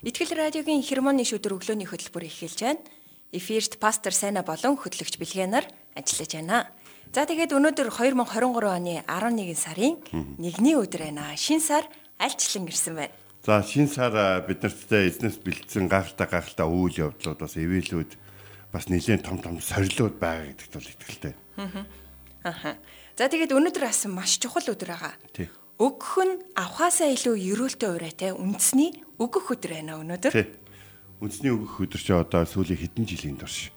Итгэл радиогийн хермоны шүдэр өглөөний хөтөлбөр эхэлж байна. Эфирт пастор Сайна болон хөтлөгч Бэлгэнаар ажиллаж байна. За тэгээд өнөөдөр 2023 оны 11 сарын 1-ний өдөр байна. Шин сар альчлан ирсэн байна. За шин сар бид нартай эзнес бэлдсэн гайхалтай гайхалтай үйл явдлууд бас ивэлүүд бас нэлээд том том сорилууд байгаа гэдэгт бол итгэлтэй. Аха. За тэгээд өнөөдөр бас маш чухал өдөр байгаа. Өгөх нь авахаасаа илүү ерөөлтэй урайтай үндэсний өгөх өдөр байна өнөөдөр. Тий. Үндэсний өгөх өдөр чи одоо сүүлийн хэдэн жилийн турш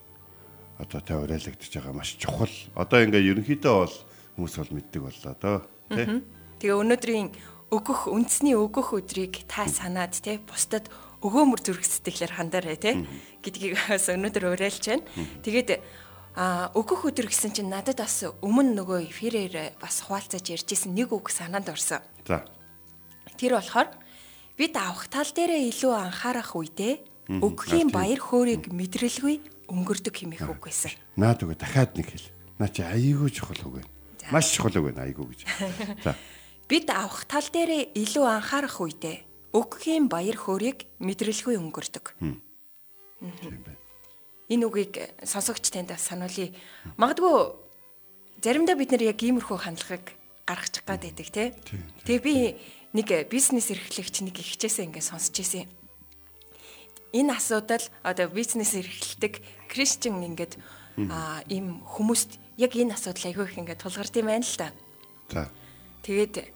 одоо та уриалагдж байгаа маш чухал. Одоо ингээ ерөнхийдөө бол хүмүүс бол мэддэг боллоо доо. Тий. Тэгээ өнөөдрийн өгөх үндэсний өгөх өдрийг та санаад те бусдад өгөөмөр зүрх сэтгэлээр хандаарай те гэдгийг бас өнөөдөр уриалж байна. Тэгээд а өгөх өдөр гэсэн чинь надад бас өмнө нөгөө эфирээр бас хуваалцаж ярьжсэн нэг үг санаанд орсон. За. Тэр болохоор бид авах тал дээрээ илүү анхаарах үедээ өгөхийн баяр хөөргийг мэдрэлгүй өнгөрдөг хэмээх үг байсан. Наад үгээ дахиад нэг хэл. Наа чи айгүй чухал үг байна. Маш чухал үг байна айгүй гэж. За. Бид авах тал дээрээ илүү анхаарах үедээ өгөхийн баяр хөөргийг мэдрэлгүй өнгөрдөг. Энэ үгийг сонсогч танд сануулъя. Магадгүй заримдаа бид нэр яг иймэрхүү хандлагыг гаргачих гад байдаг тий. Тэгээ би нэг бизнес эрхлэгч нэг ихчээсээ ингээд сонсч ирсэн. Энэ асуудал одоо бизнес эрхлэлдэг Кристиан ингээд аа ийм хүмүүст яг энэ асуудал айгүй их ингээд тулгард юм байна л да. За. Тэгээд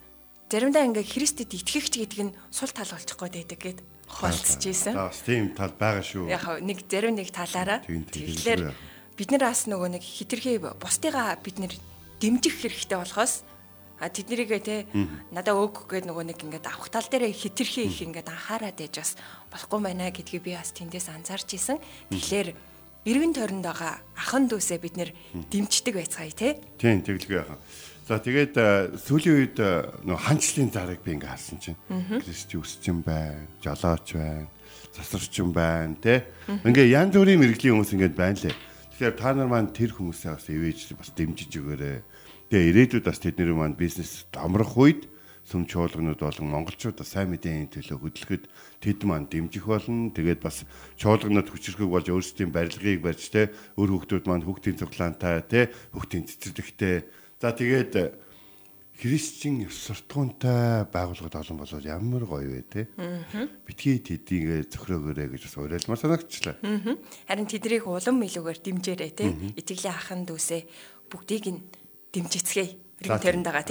заримдаа ингээд Христэд итгэгч гэдэг нь сул тал болчих гээд байдаг гэд холцож ийсэн. За бас тийм тал байгаа шүү. Яг нэг зарим нэг талаараа тэгэхээр бид нар бас нөгөө нэг хитрхээ бусдыгаа бид нэр дэмжих хэрэгтэй болохоос а тэднэрийгээ те надаа өг гэдэг нөгөө нэг ингээд авах тал дээр хитрхээ их ингээд анхаарад яж бас болохгүй байна гэдгийг би бас тэндээс анзаарч исэн. Тэгэхээр эргэн тойронд байгаа ахан дүүсээ бид нэр дэмждэг байцгаая те. Тийм тэглэгээ яхан. За тэгээд э, сүүлийн үед э, нөө ханчлалын зарыг би ингээ харсан чинь Кристи өсчин байна, жолооч байна, засарчин байна, тэ. Ингээ янз бүрийн мэрэгжлийн хүмүүс ингээд байна лээ. Тэгэхээр та нар маань тэр хүмүүсээ бас ивэж бас дэмжиж өгөөрэй. Тэгээ ирээдүйд бас тэдний маань бизнес амрах үед сүм чуулганууд болон монголчууд бас сайн мэдээний төлөө хөдөлгөхөд тэд маань дэмжих болно. Тэгээд бас чуулганууд хүчрхэг болж өөрсдийн барилгыг барьж тэ өр хүүхдүүд маань хүүхдийн цуглаантай тэ хүүхдийн цэцэрлэгтэй. За тэгээд э, христчин ёс суртахуунтай байгууллагад олон болол ямар гоё вэ те. Битгий тэдийгээ зөхрөөгөөрэй гэж бас уриалмаар санагчлаа. Харин тэднийг улам илүүгээр дэмжээрэй те. Итгэлийн ахан дүүсээ бүгдийг нь дэмжицгээе. Эргэн тойронд байгаа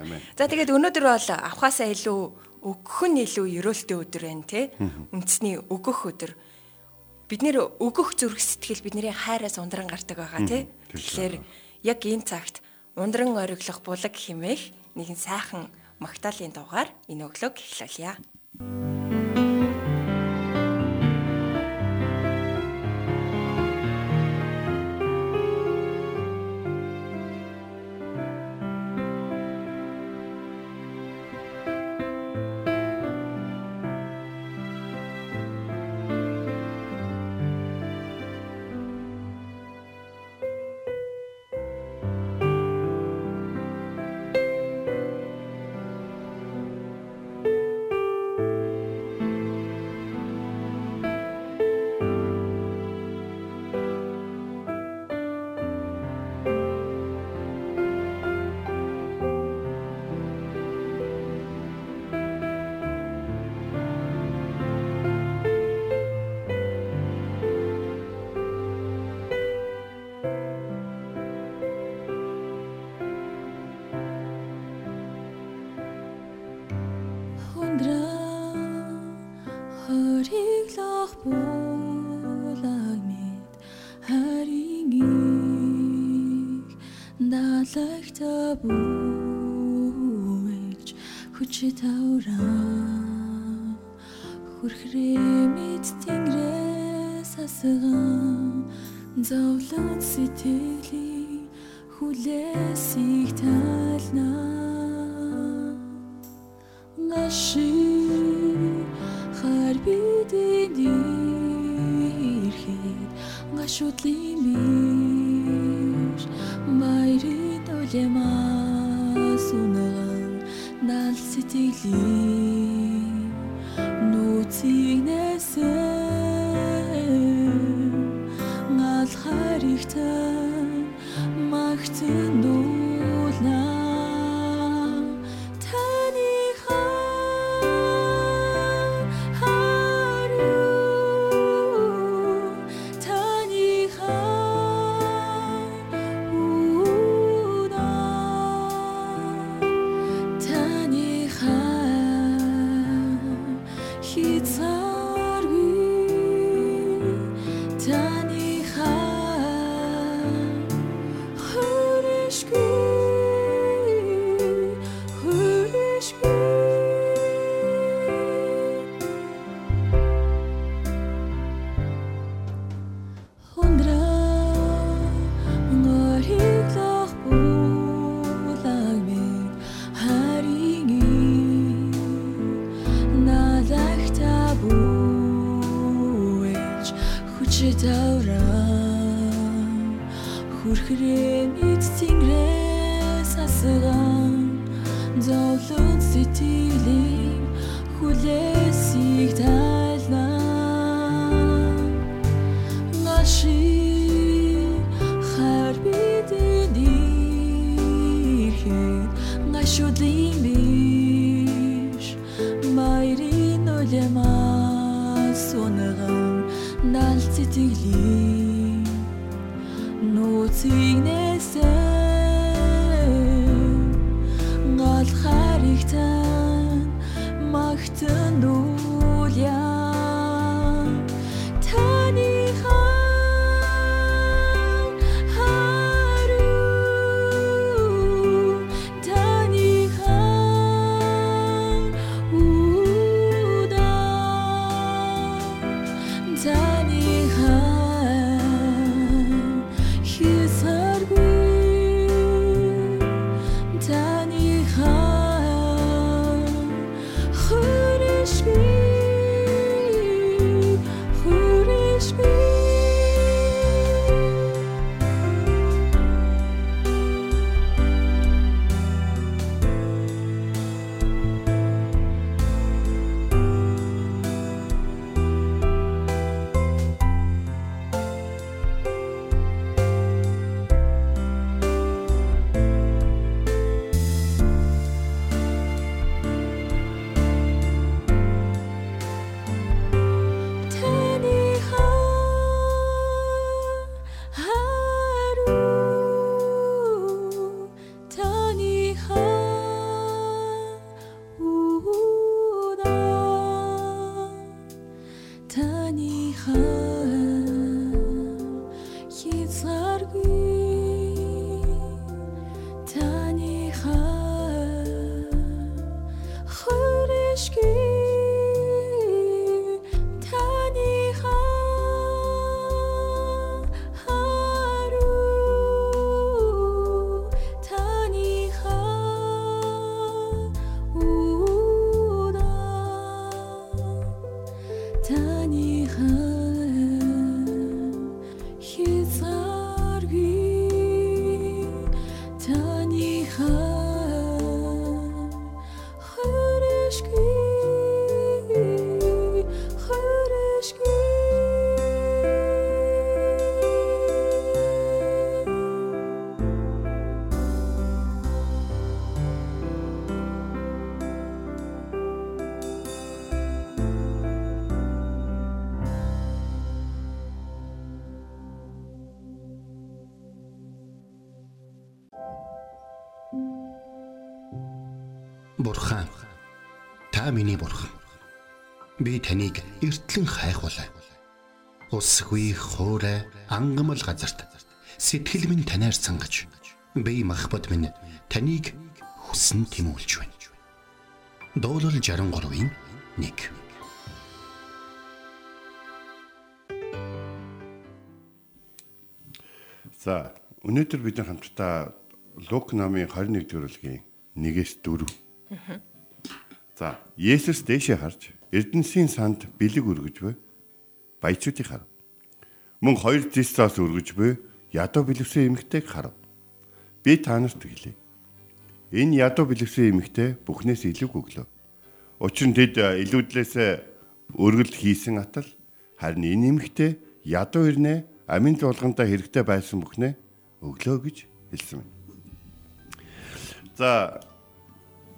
амен. За тэгээд өнөөдөр бол авахаасаа илүү өгөх нь илүү ерөөлтэй өдөр байна те. Үндэсний өгөх өдөр. Бид нэр өгөх зүрх сэтгэл бидний хайраас ундран гардаг байгаа тэр Тэгэхээр яг энэ цагт ундран ориглох булаг химээх нэгэн сайхан магтаалын дугаар энэ өглөөг эхлүүлье. Далагта бүвэж хүч тавраа хүрхрээ мэд тэнгэрээ асган зовлон сэтгэлийн хүлээсийг тайлна хүчтэвра хүрхрэм эцэнгрээс асган зовлон сэтгэлийн хүлээсийг тайлна та миний бурхан. Би таныг эртлэн хайхвалаа. Усгүй хоорой ангамл газарт сэтгэл минь танаар сангаж би махбат минь таныг хүсн тимүүлж байна. Дуулал 63-ийн 1 За өнөөдөр бид хамтдаа Лук намын 21 дугаар бүлгийн 1-ээс 4. За Есүс дээшээ харж Эрдэнсийн санд бэлэг өргөж буй баячуудыг харав. Мөн хоёр зис цаас өргөж буй ядуу бэлэвсэн эмэгтэйг харав. Би та нарт хэлье. Энэ ядуу бэлэвсэн эмэгтэй бүхнээс илүү өглөө. Учир нь тэд илүүдлээс өргөл хийсэн атал харин энэ эмэгтэй ядуу ирнэ амин зулгандаа хэрэгтэй байсан бүхнээ өглөө гэж хэлсэн байна. За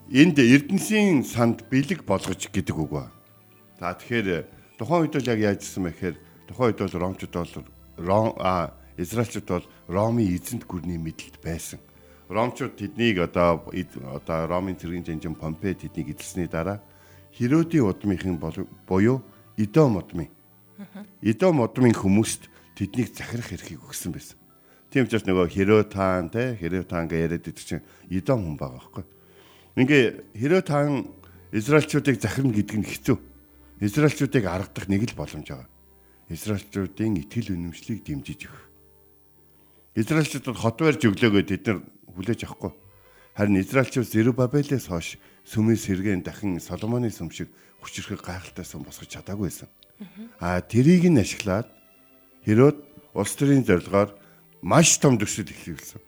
энд Эрдэнсийн санд бэлэг болгож гэдэг үг ба. За тэгэхээр тухайн үед бол яг яажсэн бэ гэхээр тухайн үед бол ромчууд бол ром а израилчууд бол ромын эзэнт гүрний мэдлэлд байсан. Ромчууд тэднийг одоо одоо ромын цэргийн жанжин Помпей тэднийг эзэлсний дараа Херодийн удмынхын буюу Идом удмын. Идом удмын хүмүүст тэднийг захирах эрхийг өгсөн байсан. Тийм учраас нөгөө Херотан те Херотан гэж яриад байдаг чинь Идом хүн байгаа байхгүй. Ингээ Херотан Израильчуудыг захирна гэдэг нь хэцүү. Израильчуудыг аргадах нэг л боломж байгаа. Израильчуудын итгэл үнэмшлийг дэмжиж өгөх. Израильчуудад хот барьж өглөөгөө тэд нар хүлээж авахгүй. Харин Израильчууд Зерубабелээс хойш сүмийн сэргэн дахин Соломоны сүм шиг хүчрэх гайхалтай сүм босгож чадаагүй байсан. А тэрийг нь ашиглаад Херод улс төрийн зорилгоор маш том төсөл эхлүүлсэн.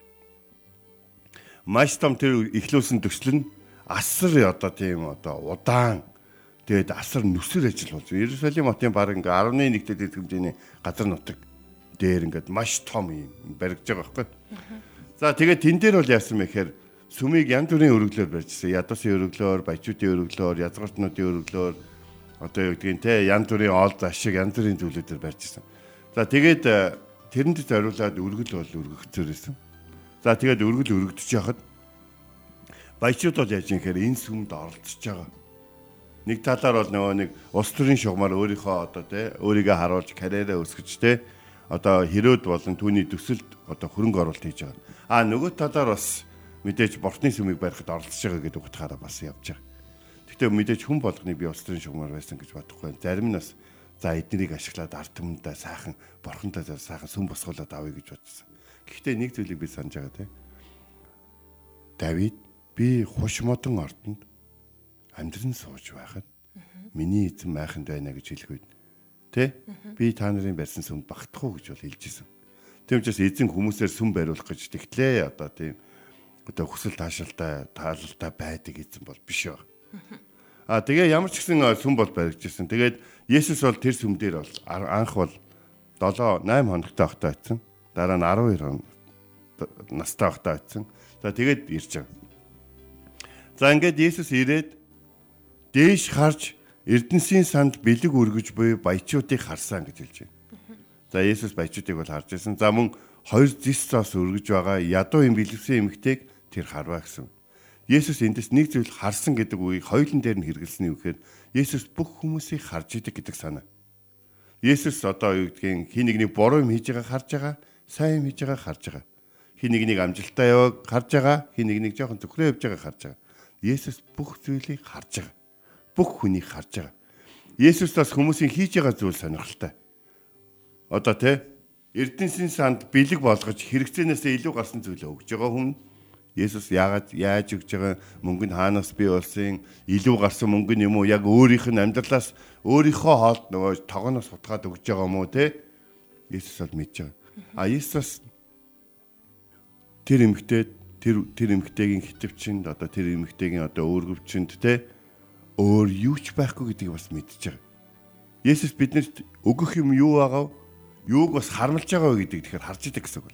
Маш том тэр эхлүүлсэн төсөл нь асар одоо тийм одоо удаан Тэгээд асар нүсэр ажил болж Иерусалим хотын баг ингээ 11 дэд хэмжээний газар нутаг дээр ингээд маш том юм баригдаж байгаа байхгүй. За тэгээд тэн дээр бол яасан бэ гэхээр сүмийг янз бүрийн өргөлөөр барьжсэн. Ядуусын өргөлөөр, баячуудын өргөлөөр, язгартнуудын өргөлөөр одоо юу гэдгийг те янз бүрийн оол ашиг янз бүрийн зүйлүүдээр барьжсэн. За тэгээд тэрэнд зориулаад өргөл бол өргөгцөр байсан. За тэгээд өргөл өргөдөж яхад баячууд бол яаж юм гэхээр энэ сүмд оролцож байгаа Нэг талаар бол нөгөө нэг улс төрийн шугамар өөрийнхөө одоо тий өөрийгөө харуулж карьераа өсгөж тий одоо хэрөөд болон түүний төсөлд одоо хөрөнгө оруулалт хийж байгаа. А нөгөө талаар бас мэдээж бортны сүмийг барихад оролцож байгаа гэдэг утгаараа бас явж байгаа. Гэхдээ мэдээж хүн болгоны би улс төрийн шугамар байсан гэж бодохгүй. Зарим нь бас за эднийг ашиглаад ард түмэндээ сайхан борхонтой сайхан сүм босгуулаад авъя гэж бодсон. Гэхдээ нэг зүйлийг би санаж байгаа тий. Давид би хуш модон ордонд амьдран сууж байхад миний эзэн майханд байна гэж хэлэх үед тэ би та нарын барьсан сүмд багтах уу гэж бол хэлжсэн. Тийм учраас эзэн хүмүүсээр сүм бариулах гэж тэгтлээ одоо тийм одоо хүсэл таашаалтай таалалтай байдаг эзэн бол биш ба. А тэгээ ямар ч гэсэн сүм бол баригдчихсан. Тэгээд Есүс бол тэр сүм дээр бол анх бол 7 8 хоногтой байхдаа очсон. Дараа нь 12 хоног настай байхдаа очсон. За тэгээд ирж байгаа. За ингээд Есүс ирээд дээш харж Эрдэнсийн санд бэлэг үргэж буй баячуудыг харсан гэж хэлж байна. За Есүс баячуудыг бол харж байсан. За мөн хоёр зис цаас өргөж байгаа ядуу юм бэлэвсэн эмэгтэйг тэр харваа гэсэн. Есүс эндээс нэг зүйл харсан гэдэг үгийг хоёулын дээр нь хэрэгэлсэн юм гэхээр Есүс бүх хүмүүсийг харж идэг гэдэг санаа. Есүс одоо юу гэдгийг хин нэгний буруу юм хийж байгааг харж байгаа, сайн юм хийж байгааг харж байгаа. Хин нэгнийг амжилттай явааг харж байгаа, хин нэгнийг жоохон зөвхрөө явж байгааг харж байгаа. Есүс бүх зүйлийг харж байгаа бүх хүнийг харж байгаа. Есүс бас хүмүүсийн хийж байгаа зүйл сонирхолтой. Одоо те Эрдэнсийн санд бэлэг болгож хэрэгцээнээсээ илүү гарсан зүйлээ өгж байгаа хүн Есүс яагаад яаж өгж байгаа мөнгөнд хаанаас бий болсон илүү гарсан мөнгө нь юм уу яг өөрийнх нь амьдралаас өөрийнхөө хоолд нөгөө тогооноос утгаад өгж байгаа юм уу те Есүс бол мэдж байгаа. А Есүс тэр эмгтээ тэр тэр эмгтэйгийн хитвчэнд одоо тэр эмгтэйгийн одоо өөргөвчөнд те өөр юу ч байхгүй гэдгийг бас мэдчихэж байгаа. Есүс биднэрт өгөх юм юу байгаа? Юуг бас харамлж байгаа гэдгийг тэгэхээр харж идэг гэсэн үг.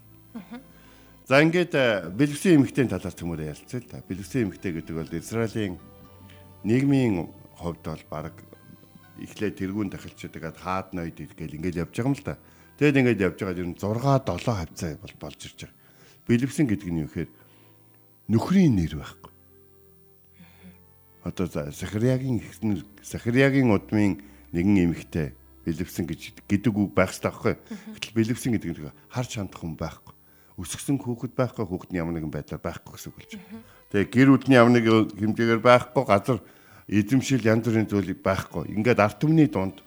За ингээд э, бэлгэсэн эмэгтэйн талаар төмөр ярилцъя л да. Бэлгэсэн эмэгтэй гэдэг бол Израилийн нийгмийн хувьд бол баг эхлээд тэргүүн тахилчдаг хаад ноёд гэл ингээд явж байгаа юм л да. Тэгэд ингээд явж байгаа ер нь 6 7 хавцаа бол болж ирж байгаа. Бэлгэсэн гэдэг нь юу гэхээр нөхрийн нэр байхгүй одоо Захариагийн Захариагийн удмын нэгэн эмэгтэй бэлэвсэн гэж гэдэг үг байх хэрэгтэй байхгүй. Гэтэл бэлэвсэн гэдэг нь харж хандах хүн байхгүй. Өсгсөн хүүхэд байхгүй хүүхэд нь ямар нэгэн байдлаар байхгүй гэсэн үг болж байна. Тэгээ гэр бүлийн ямар нэг хэмжээгээр байхгүй газар эзэмшил янз бүрийн зүйл байхгүй. Ингээд арт түмний дунд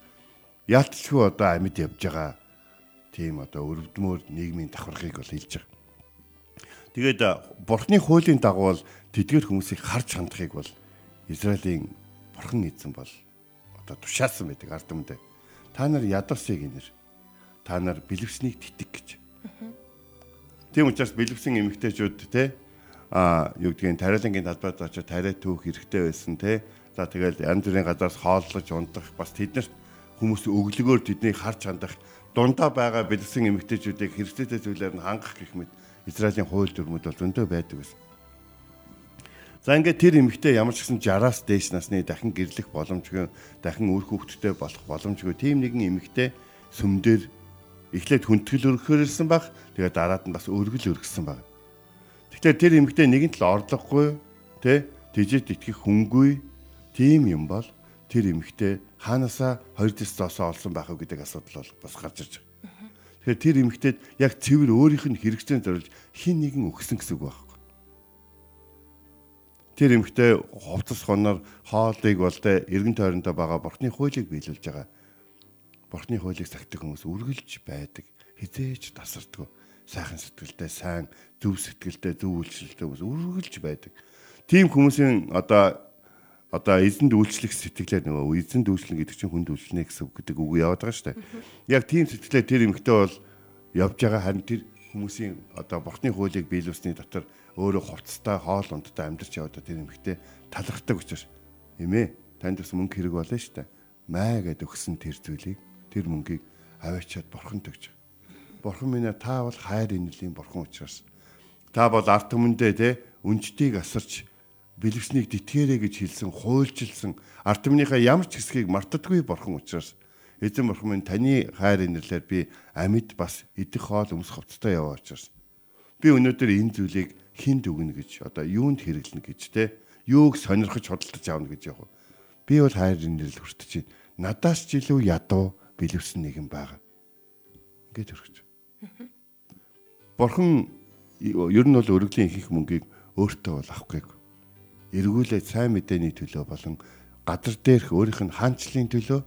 яалтчгүй одоо амьд явж байгаа тийм одоо өрөвдмөр нийгмийн давхаргыг бол хэлж байгаа. Тэгээд бурхны хуулийн дагуу бол тэдгээр хүмүүсийг харж хандахыг бол Израилийн бурхан эзэн бол одоо тушаасан байдаг ард түмэндээ. Та нар ядарсыг инэр. Та нар бэлэвснийг титэг гэж. Тийм учраас бэлэвсэн эмэгтэйчүүд те а юу гэдгийг тариалангийн талбайд очиж тариа түүх хэрэгтэй байсан те. За тэгэл янз бүрийн газараас хооллож унтах бас тэднэрт хүмүүс өглөгөөр тэднийг харж хандах дундаа байгаа бэлгсэн эмэгтэйчүүдийг хэрэгцээтэй зүйлээр нь хангах гэх мэт Израилийн хууль дүрмүүд бол зөндөө байдаг гэсэн. За ингээд тэр эмэгтэй ямар ч гэсэн 60-аас дээш насны дахин гэрлэх боломжгүй, дахин үр хөвгттэй болох боломжгүй тийм нэгэн эмэгтэй сүмдэр эхлээд хүндэтгэл өргөхөөрсэн баг. Тэгээд дараад нь бас өргөл өргөсөн баг. Тэгэхээр тэр эмэгтэй нэгэн тал орлогогүй, тэ тэжээд итгэх хүнгүй тийм юм бол тэр эмэгтэй хаанасаа хоёр тестосоо олсон байх вэ гэдэг асуудал бол бас гарч ирж байгаа. Тэгэхээр тэр эмэгтэйд яг цэвэр өөрийнх нь хэрэгцээнд зориулж хин нэгэн өгсөн гэсэн үг байхгүй. Тэр эмэгтэй хувцас хоноор хоолыг болтой эргэн тойрондоо байгаа бурхны хуулийг биелүүлж байгаа. Бурхны хуулийг сахидаг хүмүүс үргэлж байдаг. Хизээж тасардгүй. Сайхан сэтгэлтэй, сайн зөв сэтгэлтэй, зөв үйлчлэлтэй хүмүүс үргэлж байдаг. Тийм хүмүүсийн одоо одоо эзэнд үйлчлэх сэтгэлээр нөгөө эзэнд үйлчлэн гэдэг чинь хүнд үйлчлэнэ гэсэн үг гэдэг үг яваад байгаа шүү дээ. Яг тийм сэтгэлээр тэр эмэгтэй бол явж байгаа харин тэр хүмүүсийн одоо бурхны хуулийг биелүүлсний дотор өөрөө хувцастай хоол ундтай амьдарч яваад тэр эмэгтэй талархдаг учраас эмээ танд бас мөнгө хэрэг болно шүү дээ. Маа гэд өгсөн тэр зүйлийг тэр мөнгийг аваачаад бурханд өгч. Бурхан минь та бол хайр инэлийн бурхан учраас та бол арт түмэндээ те үнжтийг асарч бэлгэснийг дитгэрэ гэж хэлсэн хуульчилсан түмнийхээ ямар ч хэсгийг мартдаггүй бурхан учраас эзэн бурхан минь таны хайр инэрлээр би амьд бас идэх хоол өмсөх хувцастай яваа учраас би өнөөдөр энэ зүйлийг хинд өгнө гэж одоо юунд хэрэглэнэ гэж те юуг сонирхож худалдаж аавна гэж яг би бол хайр инэрл хүртэж байна. Надаас ч илүү ядуу бэлэвсэн нэгэн байгаа ингээд өргөж. Бурхан ер нь бол өргөлийн их их мөнгийг өөртөө бол авахгүй эргүүлээд сайн мэдээний төлөө болон газар дээрх өөрийнх нь хаанчлалын төлөө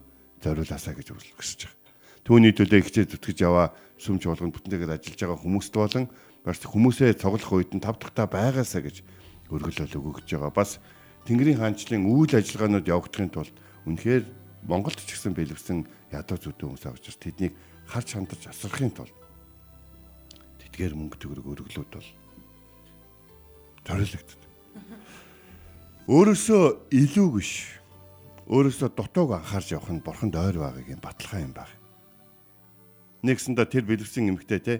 зориулаасаа гэж хүсэж байгаа. Түүний төлөө ихчээ зүтгэж яваа сүмч болгонд бүтэнтэйгээр ажиллаж байгаа хүмүүст болон бас хүмүүсээ цуглах үед нь тав дахьтаа байгаасаа гэж өргөлөөл өгөж байгаа. Бас Тэнгэрийн хаанчлалын үйл ажиллагаанууд явагдахын тулд үнэхээр Монголд ч гэсэн бэлгэсэн ядуу зүдэн хүмүүс авч ирс тэднийг харж хандаж асрахын тулд тэдгээр мөнгө төгрөг өргөлүүд бол зориулагдав. Өөрөөсөө илүү биш. Өөрөөсөө дутууг анхаарч явах нь бурханд ойр байгааг юм баталгаа юм баг. Нэгсэндээ тэр бэлгсэн эмэгтэй те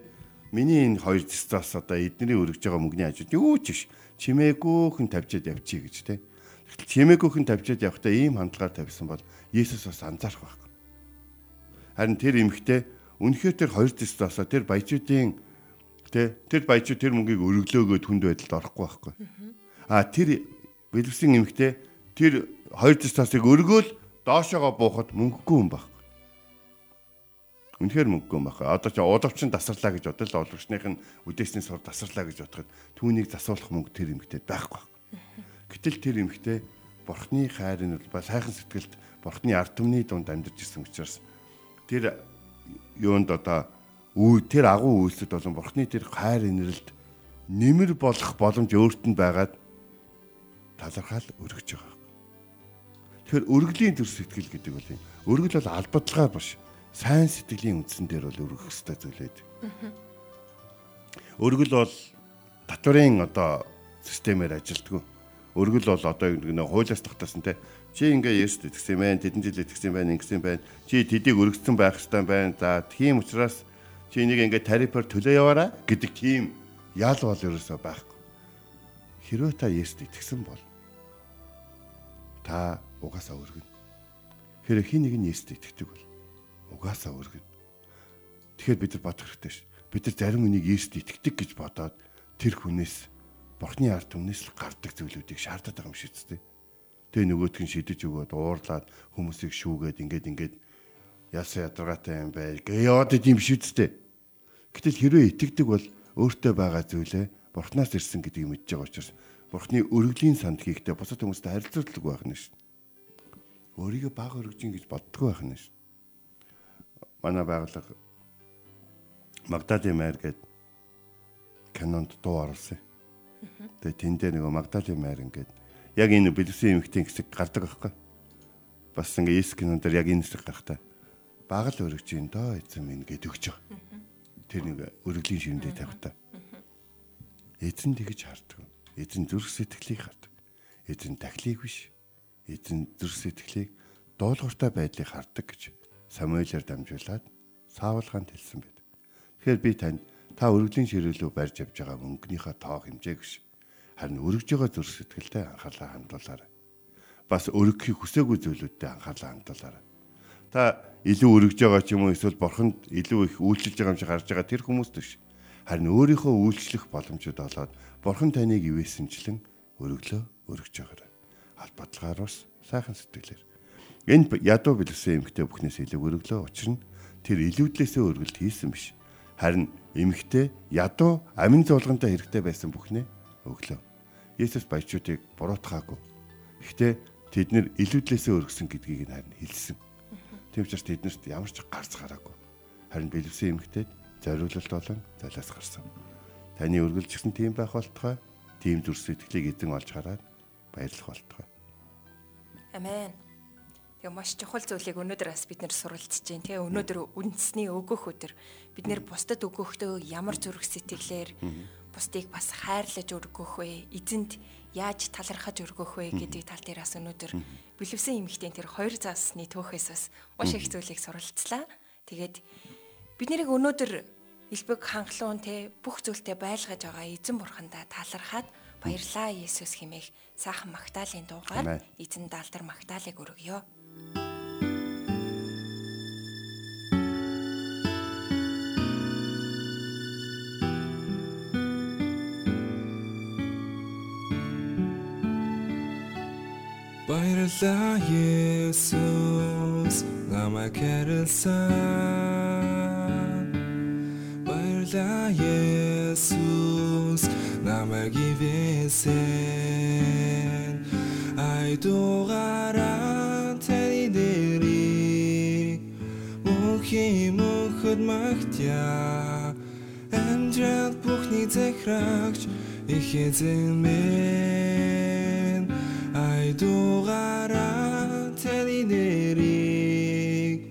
миний энэ хоёр цэцээс одоо эдний өргөж байгаа мөнгөний ажид юу ч биш. Чимээгүйхэн тавьчаад явчих гэж те. Тэгтэл чимээгүйхэн тавьчаад явахдаа ийм хандлагаар тавьсан бол Есүс бас анзаарах байхгүй. Харин тэр эмэгтэй үнэхээр тэр хоёр цэцээс тэр баячуудын те тэр баячууд тэр мөнгийг өргөлөөгөө түнд байдалд орохгүй байхгүй. А тэр бэлгэсэн эмэгтэй тэр хоёр тастасыг өргөөл доошоогоо буухад мөнгөгүй юм баг. Үнэхээр мөнгөгүй юм байна. Одоо ч удавчин тасарлаа гэж бодол олгочных нь үдээсний сур тасарлаа гэж бодоход түүнийг засуулах мөнгө тэр эмэгтэй байхгүй. Гэтэл тэр эмэгтэй бурхны хайрын бол сайхан сэтгэлд бурхны ард түмний дунд амьдарч ирсэн учраас тэр юунд одоо үе тэр агуу үйлсэд болон бурхны тэр хайр инрэлд нэмэр болох боломж өөрт нь байгаад талархал өргөж байгаа. Тэгэхээр өргөлийн төр сэтгэл гэдэг бол юм. Өргөл бол албадлагаар биш. Сайн сэтгэлийн үндсэн дээр бол өргөх ёстой зүйлээд. Өргөл бол татварын одоо системээр ажилтгүй. Өргөл бол одоо нэг хуулиас тогтоосон те. Чи ингээ Есүс итгэсэн байх, тэдэн жил итгэсэн байх, ингэсэн байх. Чи тэдийг өргөцсөн байх хэрэгтэй байна. За тийм учраас чи энийг ингээ тарифаар төлөө яваарай гэдэг тийм ял бол ерөөсөө байхгүй. Хэрвээ та Есүст итгэсэн бол та угаасаа өргөнө. Тэгэхээр хин нэг нь Есүст итгэдэг бол угаасаа өргөнө. Тэгэхээр бид нар бодох хэрэгтэй ш. Бид нар зарим хүнийг Есүст итгэдэг гэж бодоод тэр хүнээс Бурхны ард түмнээс л гардаг зүйлүүдийг шаардаад байгаа юм шиг зү. Тэгээ нөгөөтг нь шидэж өгөөд уурлаад хүмүүсийг шүүгээд ингээд ингээд яасан ядаргаатай юм бай. Гэяад идэм шиг зү. Гэтэл хэрвээ итгэдэг бол өөртөө байгаа зүйлээ Бурхнаас ирсэн гэдгийг мэдж байгаа учраас Бурхны өргөлийн санд хийхдээ бусад хүмүүстэй харилцуулдаг байх нь шүү. Өөрийгөө баг өргөж ин гэж боддгоо байх нь шүү. Манай байгууллага Магдалины майр гээд кинонд дуу оруулсан. Тэгээ тэн дээр нөгөө Магдалины майр ингээд яг энэ бэлэсэн эмхтэн хэсэг гардаг байхгүй. Бас ингээ Есүс кинонд дээр яг энэ хэсэг гарахтаа багал өргөж юм доо эзэн минь гэд өгч байгаа. Тэр нэг өргөлийн ширмдээ тавихтаа. Эзэн тэгж хардаг. Эзэн зүрх сэтгэлийг хардаг. Эзэн дахлыг биш. Эзэн зүрх сэтгэлийг дуулууртай байдлыг хардаг гэж Самуэлээр дамжуулаад Саул хаанд хэлсэн байд. Тэгэхээр би танд та өргөлийн ширээлөө барьж явж байгаа мөнгөнийхөө тоо хэмжээг биш. Харин өргөж байгаа зүрх сэтгэлтэй анхаарлаа хандуулаарай. Бас өргөхийг хүсээгүй зүйлүүдэд анхаарлаа хандуулаарай. Та илүү өргөж байгаа ч юм уу эсвэл бурханд илүү их үйлчилж байгаа юм шиг харж байгаа тэр хүмүүст биш. Харин өөрийнхөө үйлчлэх боломжууд олоод бурхан таныг ивэсэнчлэн өргөлөө өргөж байгаарай. Албадлагаар бас сайхан сэтгэлээр. Энэ ядуу бэлгсэн эмгтээ бүхнээс илүү өргөлөө учир нь тэр илүүдлээсээ өргөлт хийсэн биш Харин эмэгтэй ядуу амин зуулгантай хэрэгтэй байсан бүхнээ өглөө. Есүс баячуудыг буруутгаагүй. Гэхдээ тэд нэр илүүдлээсээ өргөсөн гэдгийг нь харин хэлсэн. Тийм учраас тэднэрт ямар ч гарц гараагүй. Харин бэлэвсэн эмэгтэйд зориулалт болон залаас гарсан. Таны өргөлжсөн тийм байх болтугай. Тийм зүрх сэтгэлийг эзэн олж хараад баярлах болтугай. Амен. Тэгээ маш чухал зүйлийг өнөөдөр бас бид нэр суралцж байна. Тэгээ өнөөдөр үндэсний өгөх өдөр бид нэр бусдад өгөхдөө ямар зүрх сэтгэлээр бусдыг бас хайрлаж өргөх вэ? Эзэнд яаж талархаж өргөх вэ гэдэг тал дээр бас өнөөдөр бэлэвсэн эмэгтэй тэр хоёр заасны төөхөөс бас маш их зүйлийг суралцлаа. Тэгээд бид нарыг өнөөдөр элбэг хангалуун те бүх зүйлтэй байлгаж байгаа эзэн бурхандаа талархаад баярлаа. Есүс хэмээх сайхан магтаалын дуугаар эзэн даалдар магтаалыг өргөё. Баярлалаа Есүс. Намайг хэрэлсэн Баярлалаа Есүс намайг ивэсэн. Ай дугаараа таны дэрийг Мөнхийн мөнхөд магтя. Амдрал бүхний захирагч их эзэн минь Ай дугаараа таны нэрийг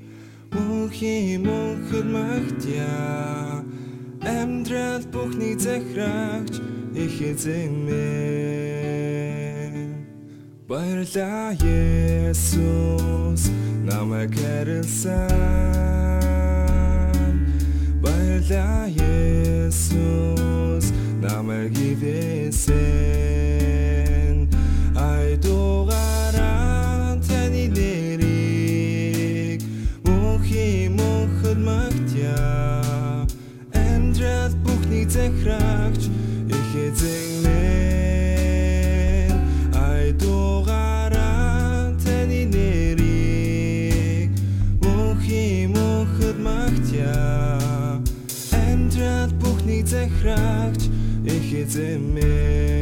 мөнхийн мөнхөд магтя Амдрал бүхний захирагч их эзэн минь Баярлалаа Есүс намайг хэрэлсэн Баярлалаа Есүс намайг ивэсэн Амдрал бүхний захирагч их эзэн минь Ай дугаараа таны нэрийг мөнхийн мөнхөд магтя Амдрал бүхний захирагч их эзэн минь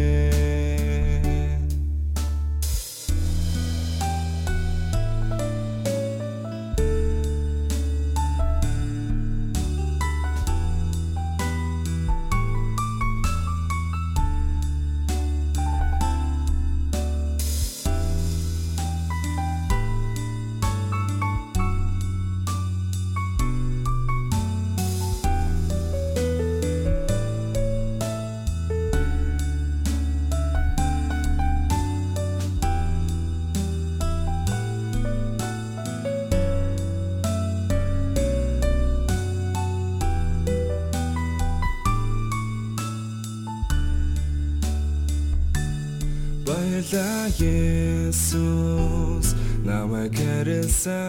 Баярлалаа Есүс намайг хэрэлсэн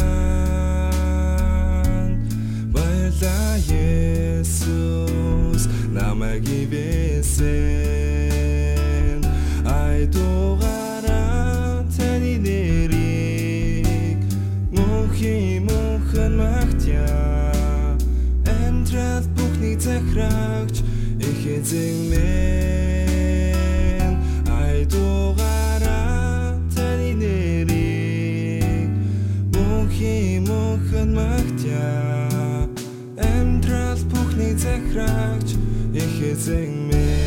Баярлалаа Есүс намайг ивэсэн Ай дугаараа таны нэрийг мөнхийн мөнхөн магтя Амдрал бүхний захирагч их эзэн минь эзэмээ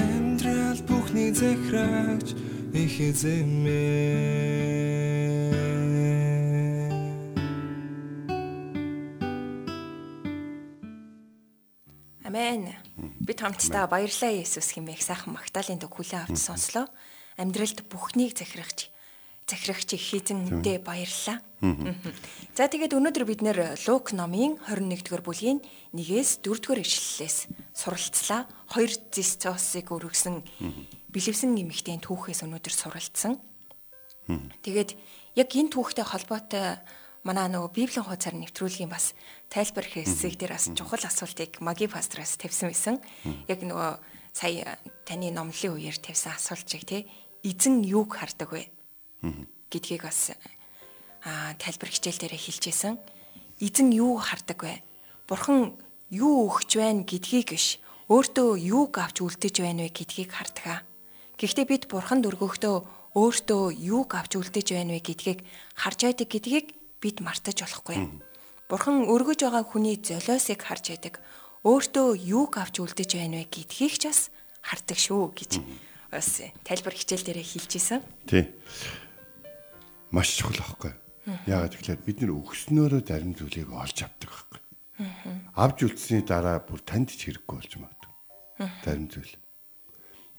Амьдрал бүхний захирагч их эзэмээ Амен. Бид хамтдаа баярлалаа Есүс хэмээх сайхан магтаалын дэг хүлээн авч сонслоо. Амьдралд бүхнийг захирагч захирагч их хэзэндээ баярлалаа. За тэгээд өнөөдөр бид нэр Лук номын 21-р бүлгийн 1-ээс 4-р ишлэлээс суралцлаа. Хоёр зисцосыг өргөсөн бэлэвсэн эмэгтэйн түүхээс өнөөдөр суралцсан. Тэгээд яг энэ түүхтэй холбоотой манай нөгөө Библийн хуудасаар нэвтрүүлгийн бас тайлбар хэсэг дээр бас чухал асуултыг маги пастраас тавьсан байсан. Яг нөгөө сая таны номлын үеэр тавьсан асуулт чиг тий эзэн юуг хардаг вэ? Гэдгийг бас аа тайлбар хичээл дээр хэлчихсэн. Эзэн юу хардаг вэ? Бурхан юу өгч байна гэдгийг биш өөртөө юуг авч үлдэж байна вэ гэдгийг хардаг. Гэхдээ бид бурханд өргөхдөө өөртөө юуг авч үлдэж байна вэ гэдгийг харж байдаг гэдгийг бид мартаж болохгүй. Бурхан өргөж байгаа хүний золиосыг харж байдаг. Өөртөө юуг авч үлдэж байна вэ гэдгийг ч бас хардаг шүү гэж бас тайлбар хичээл дээр хэлчихсэн. Тий. Маш чухал аахгүй. Яагаад гэвэл бид нэр өгснөөрөө зарим зүйлийг олж авдаг аахгүй. Авж үлдсэний дараа бүр танд ч хэрэггүй болж магадгүй. Зарим зүйл.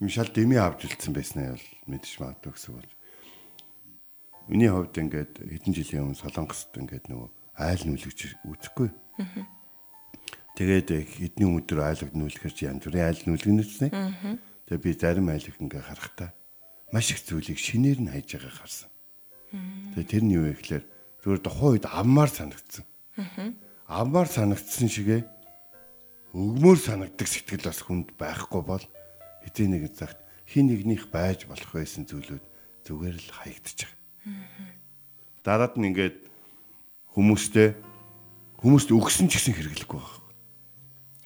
Мишал дэми авж үлдсэн байснаа бол мэдчих магадгүй гэсэн бол. Миний хувьд ингээд хэдэн жилийн өмнө Солонгост ингээд нөгөө айл нүлгэж үзэхгүй. Тэгээд хэдний өдөр айлг нүлгэж янз бүрийн айл нүлгэнэснэ. Тэгээд би зарим айлг ингээ харахтаа маш их зүйлийг шинээр нь хайж байгаа харсан. Тэгээд тэр нь юу вэ гэхээр зүгээр тухайн үед аммаар санагдсан. Аммаар санагдсан шигээ өгмөр санагдаг сэтгэл бас хүнд байхгүй бол хэзээ нэг цагт хин нэгнийх байж болох байсан зүйлүүд зүгээр л хаягдчих. Дараад нь ингээд хүмүүстэй хүмүүст өгсөн ч гэсэн хэрэглэхгүй байна.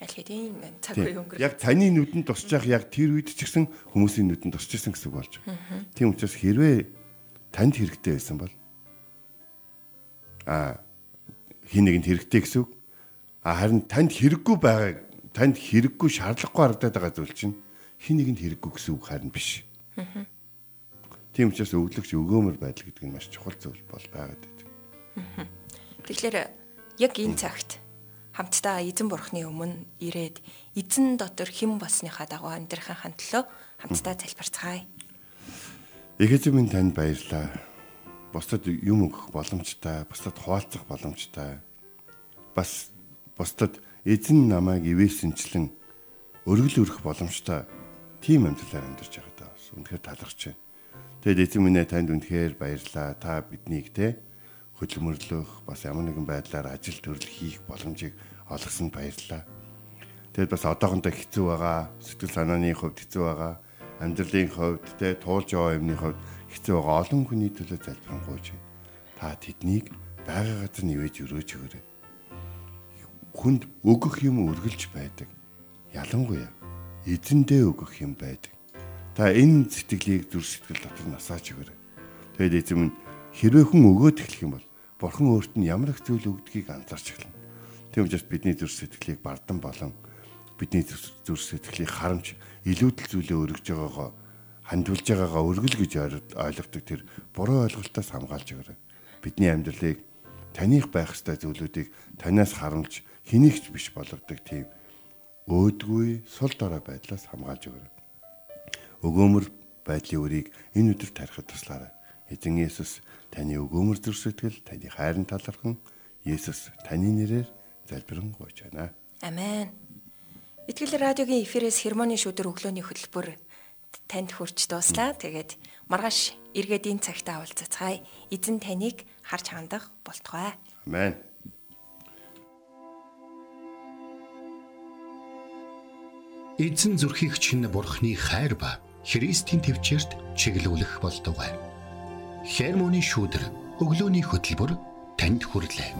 Аль хэдийн цаг үе өнгөрөх. Яг таны нүдэнд тусч явах яг тэр үед ч гэсэн хүмүүсийн нүдэнд тусч ирсэн гэсэн үг болж байна. Тийм учраас хэрвээ танд хэрэгтэй байсан бол а хин нэгэнд хэрэгтэй гэсэн үг. А харин танд хэрэггүй байгаа танд хэрэггүй шаардлагагүй харагдаад байгаа зүйл чинь хин нэгэнд хэрэггүй гэсэн үг харин биш. Тийм учраас өглөгч өгөөмөр байдал гэдэг нь маш чухал зүйл бол байгаад байдаг. Тэгэхээр яг энэ цагт хамтдаа эзэн бурхны өмнө ирээд эзэн дотор хэн болсныхаа дагуу амьдрахын төлөө хамтдаа залбирцгаая. Эхэзэн минь танд баярлалаа. Бусдад юм өгөх боломжтой, бусдад хуваалцах боломжтой. Бас бусдад эзэн намайг ивээсэнчлэн өргөл өрөх боломжтой. Тийм амьдралаар амьдарч байгаадаа бас үнэхээр талархж байна. Тэгэд эзэн минь танд үнэхээр баярлалаа. Та биднийг те хөдөлмөрлөх бас ямар нэгэн байдлаар ажил төрөл хийх боломжийг олгосонд баярлалаа. Тэгэд бас одоохондоо хэцүү байгаа, сэтгэл санааны хувьд хэцүү байгаа, амьдралын хувьд те туулж байгаа юмны хувьд хэцүү байгаа олон хүний төлөө залбирanгуйч. Та тэднийг байгаа газар нивэж өрөөж өгөөрэй. Хүнд өгөх юм үргэлж байдаг. Ялангуяа эзэндээ өгөх юм байдаг. Та энэ сэтгэлийг зүр сэтгэл дотор насаач өгөөрэй. Тэгэд эзэм нь хэрвээ хүн өгөөд эхлэх юм бол бурхан өөрт нь ямар их зүйл өгдгийг анзаарч эхэлнэ. Тийм учраас бидний зүр сэтгэлийг бардан болон бидний зүр сэтгэлийг харамж илүүдэл зүйлээ өргөж байгаагаа хандвалж байгаагаа өргөл гэж ойлгодог тэр буруу ойлголтоос хамгаалж өгөөрэй. Бидний амьдралыг таних байх ёстой зүйлүүдийг танаас харамж хэнийгч биш болгодог тийм өөдгүй сул дорой байдлаас хамгаалж өгөөрэй. Өгөөмөр байдлын үрийг энэ өдөр тарихад туслаарай. Эзэн Есүс таны өгөөмөр зүр сэтгэл, таны хайрын талархан Есүс таны нэрээр залбирэн гуйж байна. Амен. Итгэл радиогийн эфирээс хермоны шүдэр өглөөний хөтөлбөр танд хүрч дууслаа. Тэгээд маргааш эргээд энэ цагтаа уулзацгаая. Эзэн таныг харж хандах болтугай. Амен. Эзэн зүрхийг чинь бурхны хайр ба Христийн төвчөрт чиглүүлэх болтугай. Хермоны шүүдэр өглөөний хөтөлбөр танд хүрэлээ.